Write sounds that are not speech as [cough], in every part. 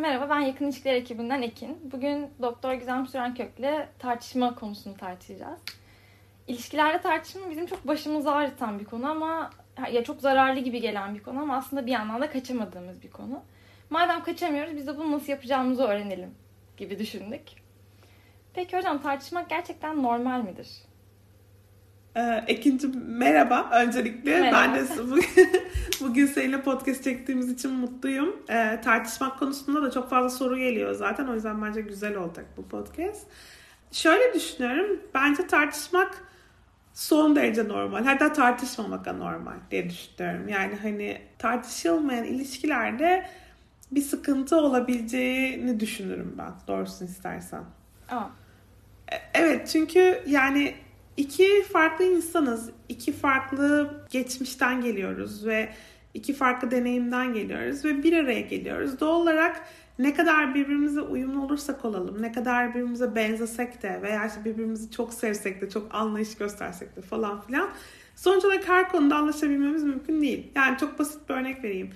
Merhaba, ben Yakın İlişkiler ekibinden Ekin. Bugün Doktor Gizem Süren Kök'le tartışma konusunu tartışacağız. İlişkilerde tartışma bizim çok başımızı ağrıtan bir konu ama ya çok zararlı gibi gelen bir konu ama aslında bir yandan da kaçamadığımız bir konu. Madem kaçamıyoruz biz de bunu nasıl yapacağımızı öğrenelim gibi düşündük. Peki hocam tartışmak gerçekten normal midir? Ee, ikinci merhaba öncelikle. Merhaba. Ben de [laughs] [laughs] bugün, seninle podcast çektiğimiz için mutluyum. Ee, tartışmak konusunda da çok fazla soru geliyor zaten. O yüzden bence güzel olacak bu podcast. Şöyle düşünüyorum. Bence tartışmak son derece normal. Hatta tartışmamak da normal diye düşünüyorum. Yani hani tartışılmayan ilişkilerde bir sıkıntı olabileceğini düşünürüm ben. Doğrusunu istersen. Aa. E, evet çünkü yani iki farklı insanız. iki farklı geçmişten geliyoruz ve iki farklı deneyimden geliyoruz ve bir araya geliyoruz. Doğal olarak ne kadar birbirimize uyumlu olursak olalım, ne kadar birbirimize benzesek de veya işte birbirimizi çok sevsek de, çok anlayış göstersek de falan filan sonuç olarak her konuda anlaşabilmemiz mümkün değil. Yani çok basit bir örnek vereyim.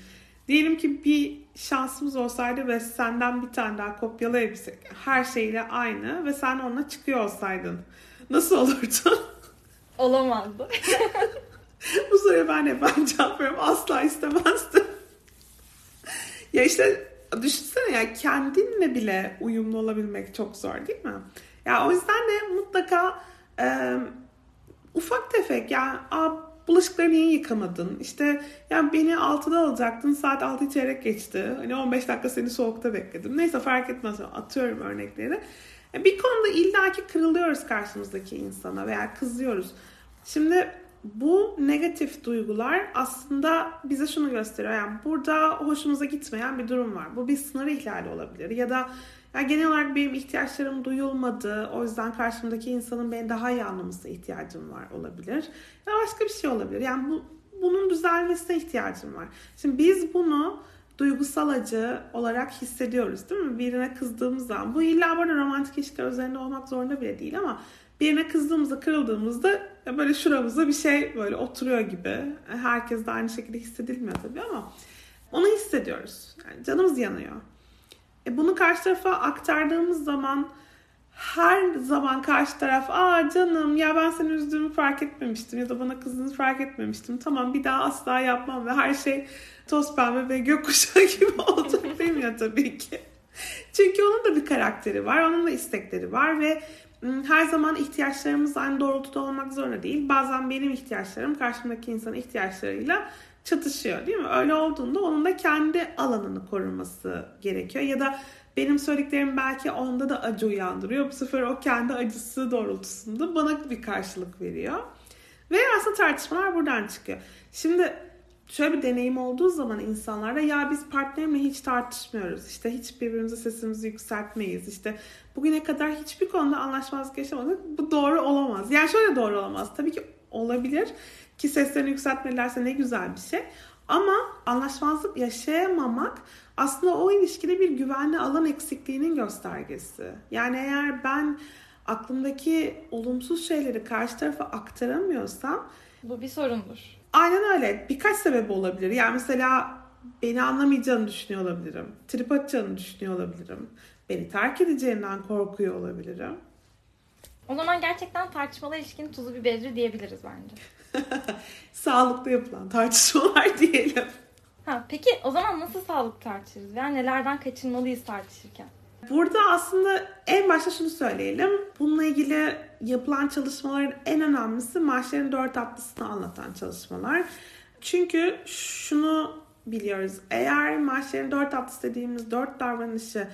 Diyelim ki bir şansımız olsaydı ve senden bir tane daha kopyalayabilsek her şeyle aynı ve sen onunla çıkıyor olsaydın Nasıl olurdu? [laughs] Olamazdı. [laughs] Bu soruya ben hep ben cevap veriyorum. Asla istemezdim. ya işte düşünsene ya kendinle bile uyumlu olabilmek çok zor değil mi? Ya o yüzden de mutlaka e, ufak tefek ya a, bulaşıkları niye yıkamadın? İşte yani beni 6'da alacaktın saat 6 çeyrek geçti. Hani 15 dakika seni soğukta bekledim. Neyse fark etmez atıyorum örnekleri. E, bir konuda illaki kırılıyoruz karşımızdaki insana veya kızıyoruz. Şimdi bu negatif duygular aslında bize şunu gösteriyor. Yani burada hoşumuza gitmeyen bir durum var. Bu bir sınır ihlali olabilir. Ya da yani genel olarak benim ihtiyaçlarım duyulmadı. O yüzden karşımdaki insanın beni daha iyi anlamasına ihtiyacım var olabilir. Ya başka bir şey olabilir. Yani bu, bunun düzelmesine ihtiyacım var. Şimdi biz bunu duygusal acı olarak hissediyoruz değil mi? Birine kızdığımız zaman. Bu illa böyle romantik ilişkiler üzerinde olmak zorunda bile değil ama birine kızdığımızda, kırıldığımızda böyle şuramıza bir şey böyle oturuyor gibi. Herkes de aynı şekilde hissedilmiyor tabii ama onu hissediyoruz. Yani canımız yanıyor. E bunu karşı tarafa aktardığımız zaman her zaman karşı taraf aa canım ya ben seni üzdüğümü fark etmemiştim ya da bana kızdığını fark etmemiştim. Tamam bir daha asla yapmam ve her şey toz pembe ve gökkuşağı [laughs] gibi olacak [laughs] demiyor tabii ki. Çünkü onun da bir karakteri var, onun da istekleri var ve her zaman ihtiyaçlarımız aynı doğrultuda olmak zorunda değil. Bazen benim ihtiyaçlarım karşımdaki insanın ihtiyaçlarıyla çatışıyor değil mi? Öyle olduğunda onun da kendi alanını koruması gerekiyor. Ya da benim söylediklerim belki onda da acı uyandırıyor. Bu sefer o kendi acısı doğrultusunda bana bir karşılık veriyor. Ve aslında tartışmalar buradan çıkıyor. Şimdi şöyle bir deneyim olduğu zaman insanlarda ya biz partnerimle hiç tartışmıyoruz. İşte hiç birbirimize sesimizi yükseltmeyiz. İşte bugüne kadar hiçbir konuda anlaşmazlık yaşamadık. Bu doğru olamaz. Yani şöyle doğru olamaz. Tabii ki olabilir ki seslerini yükseltmelilerse ne güzel bir şey. Ama anlaşmazlık yaşayamamak aslında o ilişkide bir güvenli alan eksikliğinin göstergesi. Yani eğer ben aklımdaki olumsuz şeyleri karşı tarafa aktaramıyorsam bu bir sorundur. Aynen öyle. Birkaç sebep olabilir. Yani mesela beni anlamayacağını düşünüyor olabilirim. Trip atacağını düşünüyor olabilirim. Beni terk edeceğinden korkuyor olabilirim. O zaman gerçekten tartışmalar ilişkinin tuzu biberi diyebiliriz bence. [laughs] Sağlıklı yapılan tartışmalar [laughs] diyelim. Ha, peki o zaman nasıl sağlık tartışırız? Yani nelerden kaçınmalıyız tartışırken? Burada aslında en başta şunu söyleyelim. Bununla ilgili yapılan çalışmaların en önemlisi maaşların dört atlısını anlatan çalışmalar. Çünkü şunu biliyoruz. Eğer maaşların dört atlısı dediğimiz dört davranışı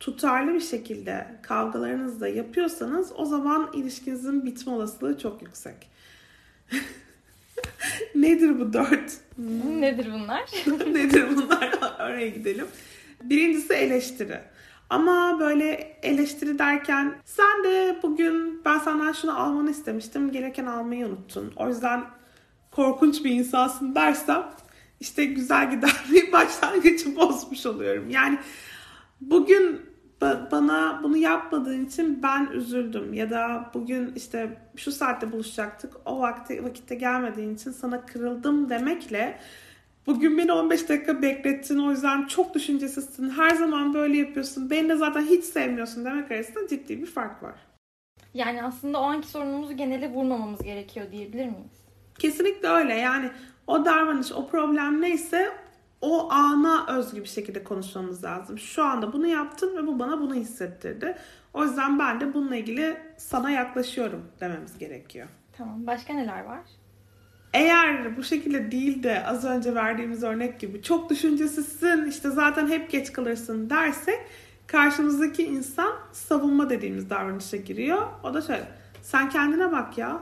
tutarlı bir şekilde kavgalarınızda yapıyorsanız o zaman ilişkinizin bitme olasılığı çok yüksek. [laughs] [laughs] Nedir bu dört? Nedir bunlar? [laughs] Nedir bunlar? [laughs] Oraya gidelim. Birincisi eleştiri. Ama böyle eleştiri derken sen de bugün ben senden şunu almanı istemiştim gelirken almayı unuttun. O yüzden korkunç bir insansın dersem işte güzel giden bir başlangıcı bozmuş oluyorum. Yani bugün bana bunu yapmadığın için ben üzüldüm ya da bugün işte şu saatte buluşacaktık o vakti vakitte gelmediğin için sana kırıldım demekle Bugün beni 15 dakika beklettin o yüzden çok düşüncesizsin. Her zaman böyle yapıyorsun. Beni de zaten hiç sevmiyorsun demek arasında ciddi bir fark var. Yani aslında o anki sorunumuzu genele vurmamamız gerekiyor diyebilir miyiz? Kesinlikle öyle. Yani o davranış, o problem neyse o ana özgü bir şekilde konuşmamız lazım. Şu anda bunu yaptın ve bu bana bunu hissettirdi. O yüzden ben de bununla ilgili sana yaklaşıyorum dememiz gerekiyor. Tamam. Başka neler var? Eğer bu şekilde değil de az önce verdiğimiz örnek gibi çok düşüncesizsin işte zaten hep geç kalırsın dersek karşımızdaki insan savunma dediğimiz davranışa giriyor. O da şöyle sen kendine bak ya.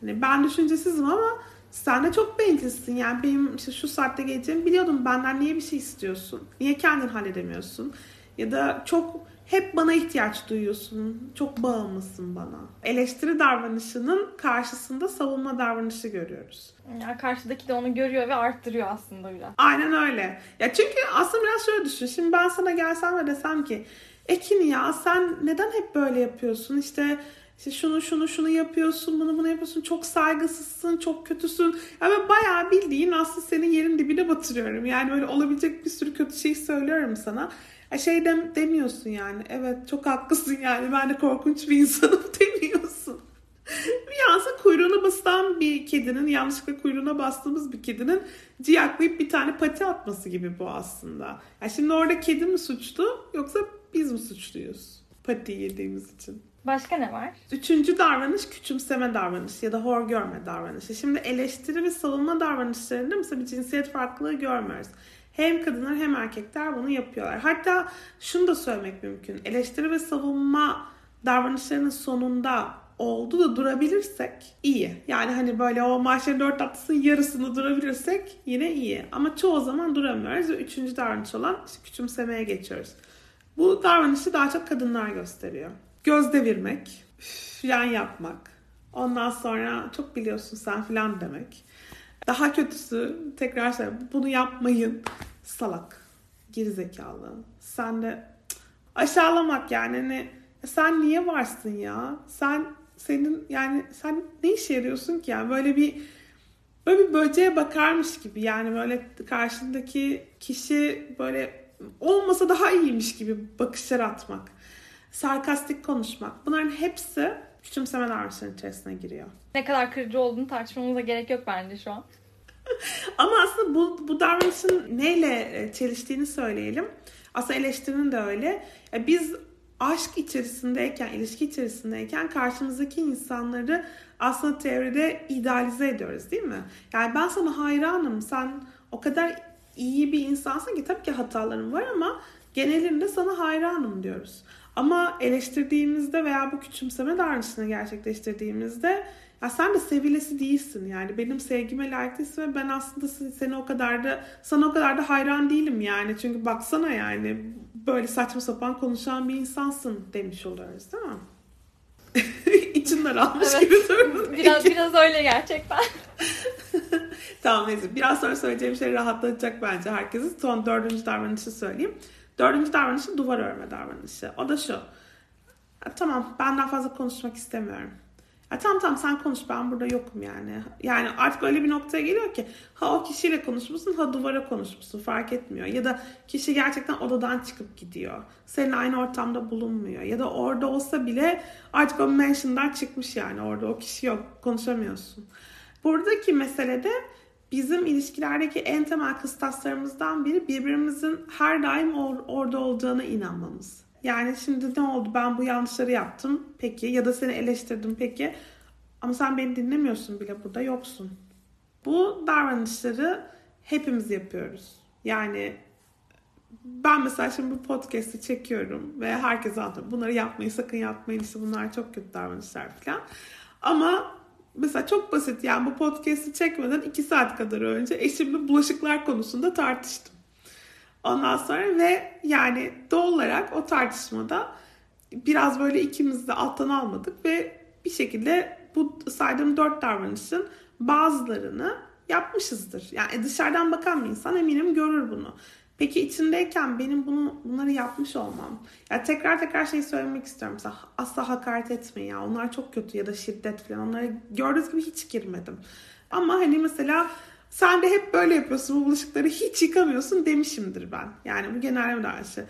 Hani ben düşüncesizim ama sen de çok bencilsin. Yani benim işte şu saatte geleceğimi biliyordum. Benden niye bir şey istiyorsun? Niye kendin halledemiyorsun? Ya da çok hep bana ihtiyaç duyuyorsun. Çok bağımlısın bana. Eleştiri davranışının karşısında savunma davranışı görüyoruz. Yani karşıdaki de onu görüyor ve arttırıyor aslında biraz. Aynen öyle. Ya çünkü aslında biraz şöyle düşün. Şimdi ben sana gelsem ve desem ki Ekin ya sen neden hep böyle yapıyorsun? İşte işte şunu şunu şunu yapıyorsun, bunu bunu yapıyorsun. Çok saygısızsın, çok kötüsün. Yani bayağı bildiğin aslında senin yerin dibine batırıyorum. Yani böyle olabilecek bir sürü kötü şey söylüyorum sana. Ya şey dem demiyorsun yani. Evet çok haklısın yani. Ben de korkunç bir insanım [laughs] demiyorsun. Bir ansa kuyruğuna basılan bir kedinin, yanlışlıkla kuyruğuna bastığımız bir kedinin ciyaklayıp bir tane pati atması gibi bu aslında. Yani şimdi orada kedi mi suçlu yoksa biz mi suçluyuz? Pati yediğimiz için. Başka ne var? Üçüncü davranış küçümseme davranışı ya da hor görme davranışı. Şimdi eleştiri ve savunma davranışlarında mesela bir cinsiyet farklılığı görmüyoruz. Hem kadınlar hem erkekler bunu yapıyorlar. Hatta şunu da söylemek mümkün. Eleştiri ve savunma davranışlarının sonunda oldu da durabilirsek iyi. Yani hani böyle o maaşların dört tatlısının yarısını durabilirsek yine iyi. Ama çoğu zaman duramıyoruz ve üçüncü davranış olan işte küçümsemeye geçiyoruz. Bu davranışı daha çok kadınlar gösteriyor. Göz devirmek, yan yapmak, ondan sonra çok biliyorsun sen filan demek. Daha kötüsü tekrar söyle bunu yapmayın salak, gerizekalı. Sen de aşağılamak yani hani sen niye varsın ya? Sen senin yani sen ne işe yarıyorsun ki yani böyle bir böyle bir böceğe bakarmış gibi yani böyle karşındaki kişi böyle olmasa daha iyiymiş gibi bakışlar atmak, sarkastik konuşmak bunların hepsi küçümseme davranışların içerisine giriyor. Ne kadar kırıcı olduğunu tartışmamıza gerek yok bence şu an. [laughs] Ama aslında bu, bu davranışın neyle çeliştiğini söyleyelim. Aslında eleştirinin de öyle. Biz aşk içerisindeyken, ilişki içerisindeyken karşımızdaki insanları aslında teoride idealize ediyoruz değil mi? Yani ben sana hayranım, sen o kadar iyi bir insansın ki tabii ki hatalarım var ama genelinde sana hayranım diyoruz. Ama eleştirdiğimizde veya bu küçümseme davranışını gerçekleştirdiğimizde ya sen de sevilesi değilsin yani benim sevgime layık değilsin ve ben aslında seni o kadar da sana o kadar da hayran değilim yani çünkü baksana yani böyle saçma sapan konuşan bir insansın demiş oluyoruz değil mi? [laughs] İçinden almış evet. gibi durdun. [laughs] Biraz biraz öyle gerçekten. [laughs] tamam neyse biraz sonra söyleyeceğim şey rahatlatacak bence herkesi. Son dördüncü davranışı söyleyeyim. Dördüncü davranışı duvar örme davranışı. O da şu. Tamam ben daha fazla konuşmak istemiyorum. Ya tamam tamam sen konuş ben burada yokum yani. Yani artık öyle bir noktaya geliyor ki ha o kişiyle konuşmuşsun ha duvara konuşmuşsun fark etmiyor. Ya da kişi gerçekten odadan çıkıp gidiyor. Senin aynı ortamda bulunmuyor. Ya da orada olsa bile artık o mention'dan çıkmış yani orada o kişi yok konuşamıyorsun. Buradaki mesele de bizim ilişkilerdeki en temel kıstaslarımızdan biri birbirimizin her daim or- orada olacağına inanmamız. Yani şimdi ne oldu ben bu yanlışları yaptım peki ya da seni eleştirdim peki ama sen beni dinlemiyorsun bile burada yoksun. Bu davranışları hepimiz yapıyoruz. Yani ben mesela şimdi bu podcast'i çekiyorum ve herkese anlatıyorum. Bunları yapmayın sakın yapmayın işte bunlar çok kötü davranışlar falan. Ama mesela çok basit yani bu podcast'i çekmeden iki saat kadar önce eşimle bulaşıklar konusunda tartıştım. Ondan sonra ve yani doğal olarak o tartışmada biraz böyle ikimiz de alttan almadık ve bir şekilde bu saydığım dört davranışın bazılarını yapmışızdır. Yani dışarıdan bakan bir insan eminim görür bunu. Peki içindeyken benim bunu bunları yapmış olmam. Ya tekrar tekrar şey söylemek istiyorum. Mesela asla hakaret etmeyin ya. Onlar çok kötü ya da şiddet falan. Onlara gördüğünüz gibi hiç girmedim. Ama hani mesela sen de hep böyle yapıyorsun bu bulaşıkları hiç yıkamıyorsun demişimdir ben. Yani bu genel davranışı.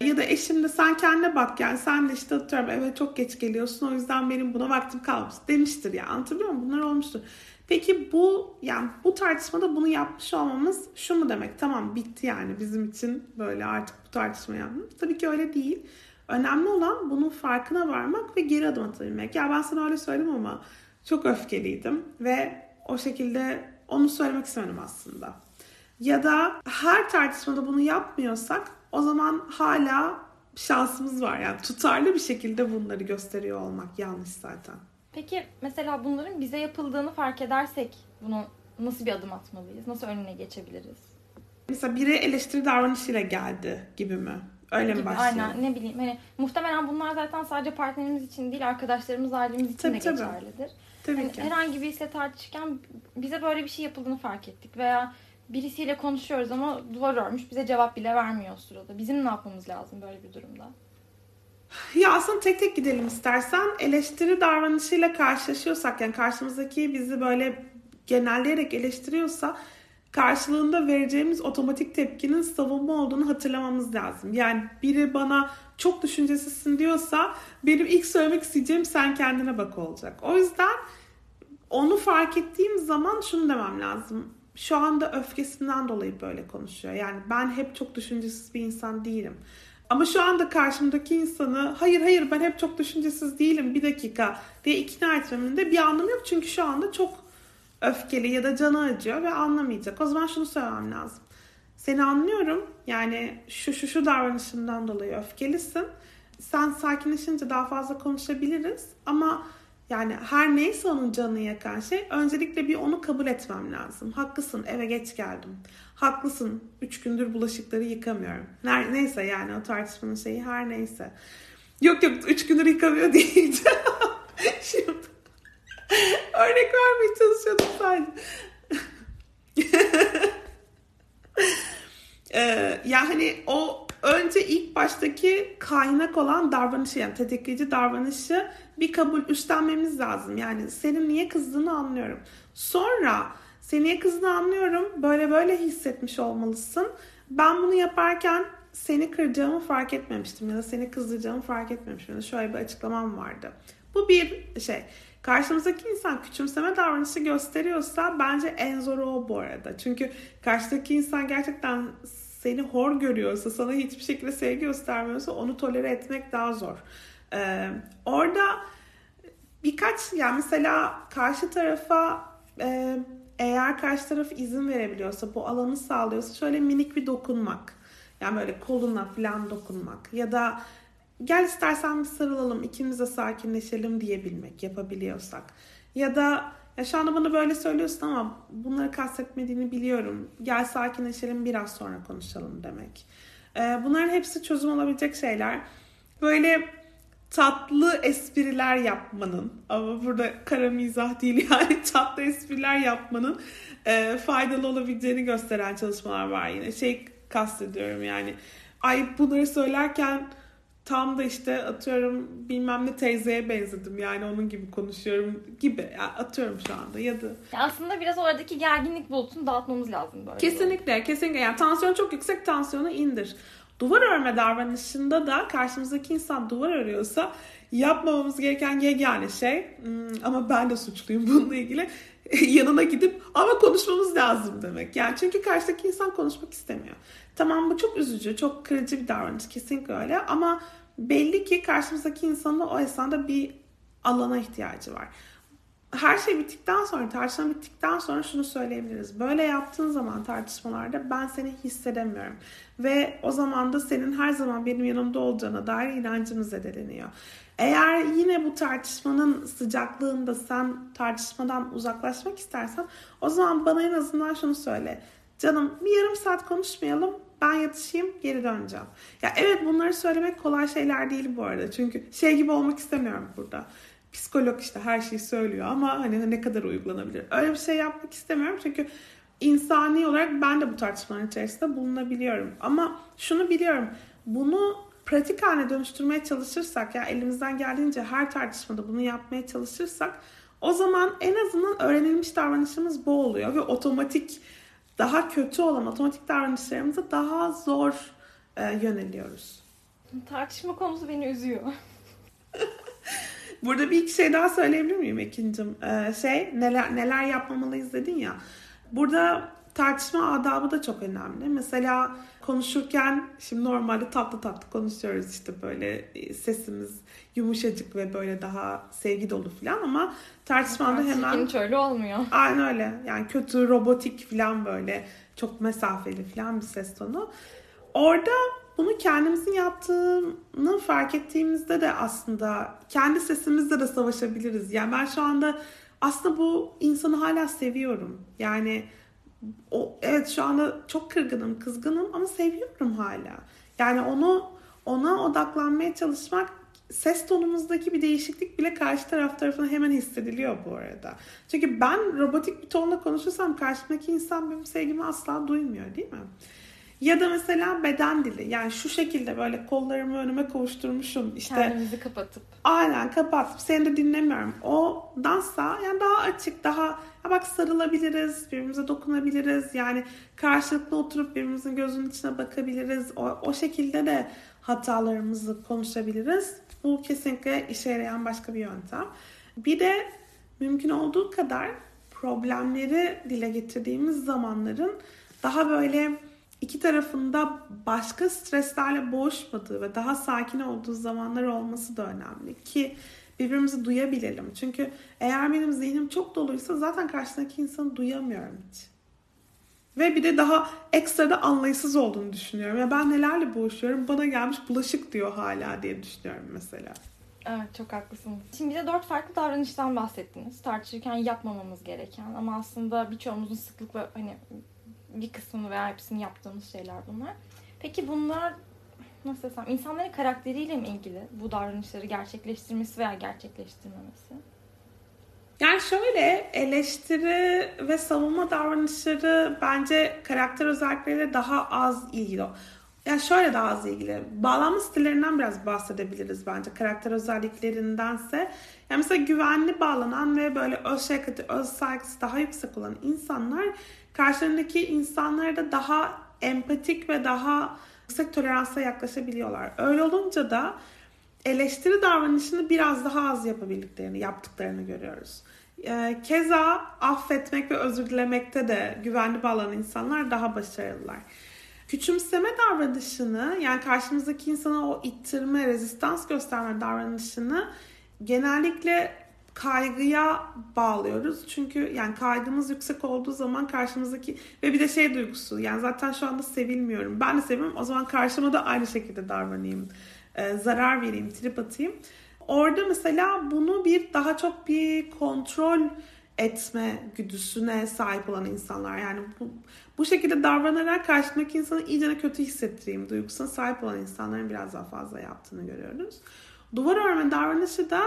Ya da eşim de sen kendine bak yani sen de işte atıyorum eve çok geç geliyorsun o yüzden benim buna vaktim kalmış demiştir ya anlatabiliyor muyum? Bunlar olmuştur. Peki bu yani bu tartışmada bunu yapmış olmamız şu mu demek? Tamam bitti yani bizim için böyle artık bu tartışma yapmamız. Tabii ki öyle değil. Önemli olan bunun farkına varmak ve geri adım atabilmek. Ya ben sana öyle söyledim ama çok öfkeliydim ve o şekilde onu söylemek istemedim aslında. Ya da her tartışmada bunu yapmıyorsak o zaman hala şansımız var. Yani tutarlı bir şekilde bunları gösteriyor olmak yanlış zaten. Peki mesela bunların bize yapıldığını fark edersek bunu nasıl bir adım atmalıyız? Nasıl önüne geçebiliriz? Mesela biri eleştiri davranışıyla geldi gibi mi? Öyle gibi, mi başlayalım? Aynen ne bileyim hani muhtemelen bunlar zaten sadece partnerimiz için değil arkadaşlarımız ailemiz için tabii, de tabii. geçerlidir. Tabii hani ki. Herhangi birisiyle tartışırken bize böyle bir şey yapıldığını fark ettik veya birisiyle konuşuyoruz ama duvar örmüş bize cevap bile vermiyor o sırada. Bizim ne yapmamız lazım böyle bir durumda? Ya aslında tek tek gidelim istersen. Eleştiri davranışıyla karşılaşıyorsak yani karşımızdaki bizi böyle genelleyerek eleştiriyorsa karşılığında vereceğimiz otomatik tepkinin savunma olduğunu hatırlamamız lazım. Yani biri bana çok düşüncesizsin diyorsa benim ilk söylemek isteyeceğim sen kendine bak olacak. O yüzden onu fark ettiğim zaman şunu demem lazım. Şu anda öfkesinden dolayı böyle konuşuyor. Yani ben hep çok düşüncesiz bir insan değilim. Ama şu anda karşımdaki insanı hayır hayır ben hep çok düşüncesiz değilim bir dakika diye ikna etmemin de bir anlamı yok. Çünkü şu anda çok öfkeli ya da canı acıyor ve anlamayacak. O zaman şunu söylemem lazım. Seni anlıyorum. Yani şu şu şu davranışından dolayı öfkelisin. Sen sakinleşince daha fazla konuşabiliriz. Ama yani her neyse onun canını yakan şey öncelikle bir onu kabul etmem lazım. Haklısın eve geç geldim. Haklısın üç gündür bulaşıkları yıkamıyorum. Neyse yani o tartışmanın şeyi her neyse. Yok yok üç gündür yıkamıyor [laughs] değil. Şimdi [laughs] örnek vermeye çalışıyordum sadece. [laughs] ee, ya hani o önce ilk baştaki kaynak olan davranışı yani tetikleyici davranışı bir kabul üstlenmemiz lazım. Yani senin niye kızdığını anlıyorum. Sonra seni niye kızdığını anlıyorum. Böyle böyle hissetmiş olmalısın. Ben bunu yaparken seni kıracağımı fark etmemiştim ya da seni kızdıracağımı fark etmemiştim. Ya da şöyle bir açıklamam vardı. Bu bir şey. Karşımızdaki insan küçümseme davranışı gösteriyorsa bence en zoru o bu arada. Çünkü karşıdaki insan gerçekten seni hor görüyorsa, sana hiçbir şekilde sevgi göstermiyorsa onu tolere etmek daha zor. Ee, orada birkaç yani mesela karşı tarafa e, eğer karşı taraf izin verebiliyorsa, bu alanı sağlıyorsa şöyle minik bir dokunmak. Yani böyle koluna falan dokunmak ya da gel istersen bir sarılalım ikimiz de sakinleşelim diyebilmek yapabiliyorsak. Ya da ya şu anda bana böyle söylüyorsun ama bunları kastetmediğini biliyorum. Gel sakinleşelim biraz sonra konuşalım demek. Ee, bunların hepsi çözüm olabilecek şeyler. Böyle tatlı espriler yapmanın ama burada kara mizah değil [laughs] yani tatlı espriler yapmanın e, faydalı olabileceğini gösteren çalışmalar var yine. Şey kastediyorum yani. Ay bunları söylerken tam da işte atıyorum bilmem ne teyzeye benzedim yani onun gibi konuşuyorum gibi yani atıyorum şu anda ya da. Ya aslında biraz oradaki gerginlik bulutunu dağıtmamız lazım böyle. Kesinlikle kesinlikle yani tansiyon çok yüksek tansiyonu indir. Duvar örme davranışında da karşımızdaki insan duvar örüyorsa yapmamamız gereken yegane şey hmm, ama ben de suçluyum [laughs] bununla ilgili [laughs] yanına gidip ama konuşmamız lazım demek. Yani çünkü karşıdaki insan konuşmak istemiyor. Tamam bu çok üzücü, çok kırıcı bir davranış kesinlikle öyle ama belli ki karşımızdaki insanın o esnada bir alana ihtiyacı var. Her şey bittikten sonra, tartışma bittikten sonra şunu söyleyebiliriz. Böyle yaptığın zaman tartışmalarda ben seni hissedemiyorum. Ve o zaman da senin her zaman benim yanımda olacağına dair inancımız zedeleniyor. Eğer yine bu tartışmanın sıcaklığında sen tartışmadan uzaklaşmak istersen o zaman bana en azından şunu söyle. Canım bir yarım saat konuşmayalım ben yatışayım geri döneceğim. Ya evet bunları söylemek kolay şeyler değil bu arada. Çünkü şey gibi olmak istemiyorum burada. Psikolog işte her şeyi söylüyor ama hani ne kadar uygulanabilir? Öyle bir şey yapmak istemiyorum çünkü insani olarak ben de bu tartışmaların içerisinde bulunabiliyorum. Ama şunu biliyorum. Bunu pratik haline dönüştürmeye çalışırsak ya elimizden geldiğince her tartışmada bunu yapmaya çalışırsak O zaman en azından öğrenilmiş davranışımız bu oluyor ve otomatik daha kötü olan otomatik davranışlarımıza daha zor e, yöneliyoruz. Tartışma konusu beni üzüyor. [laughs] Burada bir iki şey daha söyleyebilir miyim Ekin'cim? Ee, şey neler neler yapmamalıyız dedin ya. Burada tartışma adabı da çok önemli. Mesela konuşurken şimdi normalde tatlı tatlı konuşuyoruz işte böyle e, sesimiz yumuşacık ve böyle daha sevgi dolu falan ama tartışmada hemen hiç öyle olmuyor. Aynen öyle. Yani kötü robotik falan böyle çok mesafeli falan bir ses tonu. Orada bunu kendimizin yaptığını fark ettiğimizde de aslında kendi sesimizle de savaşabiliriz. Yani ben şu anda aslında bu insanı hala seviyorum. Yani o evet şu anda çok kırgınım, kızgınım ama seviyorum hala. Yani onu ona odaklanmaya çalışmak ses tonumuzdaki bir değişiklik bile karşı taraf tarafından hemen hissediliyor bu arada. Çünkü ben robotik bir tonla konuşursam karşımdaki insan benim sevgimi asla duymuyor değil mi? Ya da mesela beden dili. Yani şu şekilde böyle kollarımı önüme kavuşturmuşum. işte Kendimizi kapatıp. Aynen kapatıp seni de dinlemiyorum. O dansa yani daha açık, daha ya bak sarılabiliriz, birbirimize dokunabiliriz. Yani karşılıklı oturup birbirimizin gözünün içine bakabiliriz. O, o şekilde de hatalarımızı konuşabiliriz. Bu kesinlikle işe yarayan başka bir yöntem. Bir de mümkün olduğu kadar problemleri dile getirdiğimiz zamanların daha böyle iki tarafında başka streslerle boğuşmadığı ve daha sakin olduğu zamanlar olması da önemli ki birbirimizi duyabilelim. Çünkü eğer benim zihnim çok doluysa zaten karşısındaki insanı duyamıyorum hiç. Ve bir de daha ekstra da anlayışsız olduğunu düşünüyorum. Ya ben nelerle boğuşuyorum bana gelmiş bulaşık diyor hala diye düşünüyorum mesela. Evet çok haklısınız. Şimdi bize dört farklı davranıştan bahsettiniz. Tartışırken yapmamamız gereken ama aslında birçoğumuzun sıklıkla hani bir kısmını veya hepsini yaptığımız şeyler bunlar. Peki bunlar nasıl desem insanların karakteriyle mi ilgili bu davranışları gerçekleştirmesi veya gerçekleştirmemesi? Yani şöyle eleştiri ve savunma davranışları bence karakter özellikleriyle daha az ilgili. Yani şöyle daha az ilgili. Bağlanma stillerinden biraz bahsedebiliriz bence karakter özelliklerindense. Yani mesela güvenli bağlanan ve böyle öz şefkati, öz saygısı daha yüksek olan insanlar karşılarındaki insanlara da daha empatik ve daha yüksek toleransa yaklaşabiliyorlar. Öyle olunca da eleştiri davranışını biraz daha az yapabildiklerini, yaptıklarını görüyoruz. Ee, keza affetmek ve özür dilemekte de güvenli bağlanan insanlar daha başarılılar. Küçümseme davranışını yani karşımızdaki insana o ittirme, rezistans gösterme davranışını genellikle kaygıya bağlıyoruz. Çünkü yani kaygımız yüksek olduğu zaman karşımızdaki ve bir de şey duygusu yani zaten şu anda sevilmiyorum. Ben de seviyorum o zaman karşıma da aynı şekilde davranayım. Ee, zarar vereyim, trip atayım. Orada mesela bunu bir daha çok bir kontrol etme güdüsüne sahip olan insanlar. Yani bu, bu şekilde davranarak karşımdaki insanı iyice kötü hissettireyim duygusuna sahip olan insanların biraz daha fazla yaptığını görüyoruz. Duvar örme davranışı da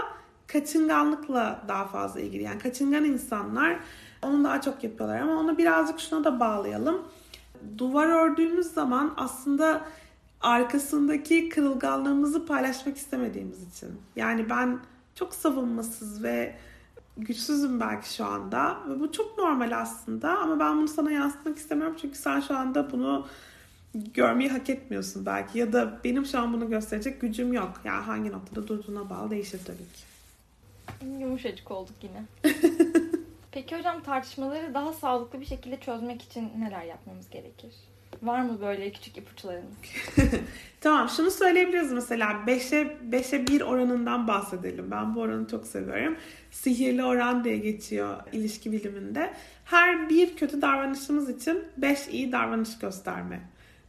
kaçınganlıkla daha fazla ilgili. Yani kaçıngan insanlar onu daha çok yapıyorlar ama onu birazcık şuna da bağlayalım. Duvar ördüğümüz zaman aslında arkasındaki kırılganlığımızı paylaşmak istemediğimiz için. Yani ben çok savunmasız ve güçsüzüm belki şu anda ve bu çok normal aslında ama ben bunu sana yansıtmak istemiyorum çünkü sen şu anda bunu görmeyi hak etmiyorsun belki ya da benim şu an bunu gösterecek gücüm yok. Yani hangi noktada durduğuna bağlı değişir tabii ki. Yumuşacık olduk yine. [laughs] Peki hocam tartışmaları daha sağlıklı bir şekilde çözmek için neler yapmamız gerekir? Var mı böyle küçük ipuçlarınız? [laughs] tamam şunu söyleyebiliriz mesela 5'e 5'e 1 oranından bahsedelim. Ben bu oranı çok seviyorum. Sihirli oran diye geçiyor ilişki biliminde. Her bir kötü davranışımız için 5 iyi davranış gösterme.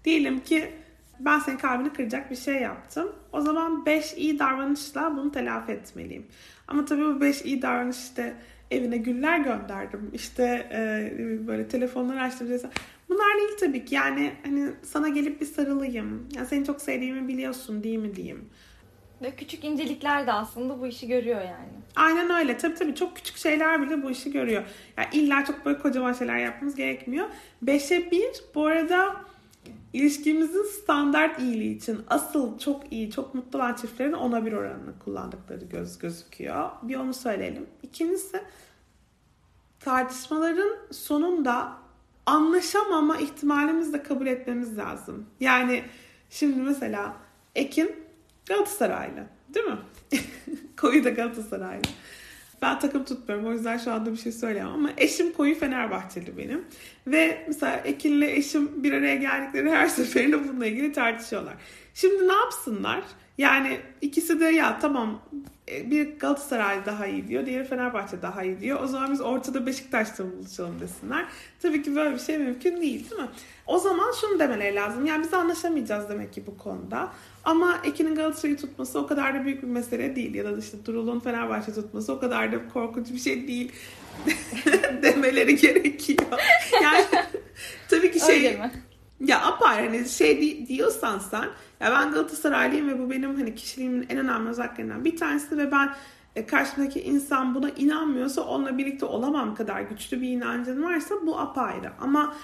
Diyelim ki ben senin kalbini kıracak bir şey yaptım. O zaman 5 iyi davranışla bunu telafi etmeliyim. Ama tabii bu 5 iyi davranış işte evine güller gönderdim. İşte e, böyle telefonları açtım. Bunlar değil tabii ki. Yani hani sana gelip bir sarılayım. Yani seni çok sevdiğimi biliyorsun değil mi diyeyim. Ve küçük incelikler de aslında bu işi görüyor yani. Aynen öyle. Tabii tabii çok küçük şeyler bile bu işi görüyor. Yani illa çok böyle kocaman şeyler yapmamız gerekmiyor. Beşe bir bu arada İlişkimizin standart iyiliği için asıl çok iyi, çok mutlu olan çiftlerin ona bir oranını kullandıkları göz gözüküyor. Bir onu söyleyelim. İkincisi tartışmaların sonunda anlaşamama ihtimalimizi de kabul etmemiz lazım. Yani şimdi mesela Ekin Galatasaraylı değil mi? [laughs] Koyu da Galatasaraylı. Ben takım tutmuyorum o yüzden şu anda bir şey söyleyemem ama eşim koyu Fenerbahçeli benim. Ve mesela Ekin'le eşim bir araya geldikleri her [laughs] seferinde bununla ilgili tartışıyorlar. Şimdi ne yapsınlar? Yani ikisi de ya tamam e, bir Galatasaray daha iyi diyor, diğeri Fenerbahçe daha iyi diyor. O zaman biz ortada Beşiktaş'ta buluşalım desinler. Tabii ki böyle bir şey mümkün değil değil mi? O zaman şunu demeleri lazım. Yani biz anlaşamayacağız demek ki bu konuda. Ama Ekin'in Galatasaray'ı tutması o kadar da büyük bir mesele değil. Ya da işte Durul'un Fenerbahçe tutması o kadar da korkunç bir şey değil [laughs] demeleri gerekiyor. Yani tabii ki şey... Ya apayrı hani şey di- diyorsan sen ya ben Galatasaraylıyım ve bu benim hani kişiliğimin en önemli özelliklerinden bir tanesi ve ben e, karşımdaki insan buna inanmıyorsa onunla birlikte olamam kadar güçlü bir inancın varsa bu apayrı. Ama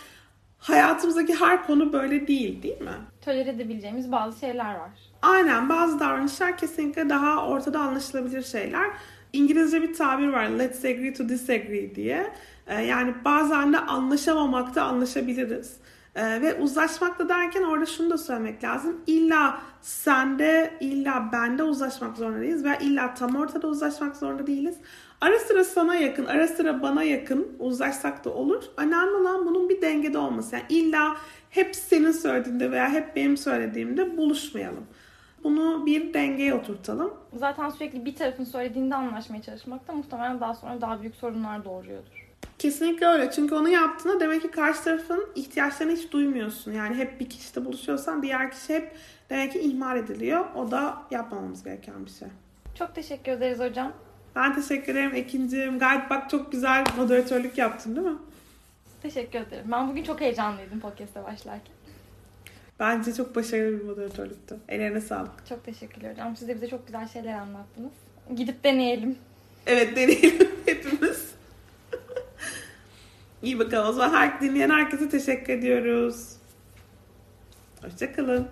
hayatımızdaki her konu böyle değil değil mi? Tolere edebileceğimiz bazı şeyler var. Aynen bazı davranışlar kesinlikle daha ortada anlaşılabilir şeyler. İngilizce bir tabir var let's agree to disagree diye. Ee, yani bazen de anlaşamamakta anlaşabiliriz. Ee, ve uzlaşmakta derken orada şunu da söylemek lazım. İlla sende, illa bende uzlaşmak zorundayız veya illa tam ortada uzlaşmak zorunda değiliz. Ara sıra sana yakın, ara sıra bana yakın uzlaşsak da olur. Önemli olan bunun bir dengede olması. Yani illa hep senin söylediğinde veya hep benim söylediğimde buluşmayalım. Bunu bir dengeye oturtalım. Zaten sürekli bir tarafın söylediğinde anlaşmaya çalışmak da muhtemelen daha sonra daha büyük sorunlar doğuruyordur. Kesinlikle öyle. Çünkü onu yaptığında demek ki karşı tarafın ihtiyaçlarını hiç duymuyorsun. Yani hep bir kişide buluşuyorsan diğer kişi hep demek ki ihmal ediliyor. O da yapmamamız gereken bir şey. Çok teşekkür ederiz hocam. Ben teşekkür ederim Ekin'cim. Gayet bak çok güzel moderatörlük yaptın değil mi? Teşekkür ederim. Ben bugün çok heyecanlıydım podcast'e başlarken. Bence çok başarılı bir moderatörlüktü. Ellerine sağlık. Çok teşekkürler hocam. Siz de bize çok güzel şeyler anlattınız. Gidip deneyelim. Evet deneyelim [laughs] hepimiz. İyi bakalım. O zaman her, dinleyen herkese teşekkür ediyoruz. Hoşçakalın.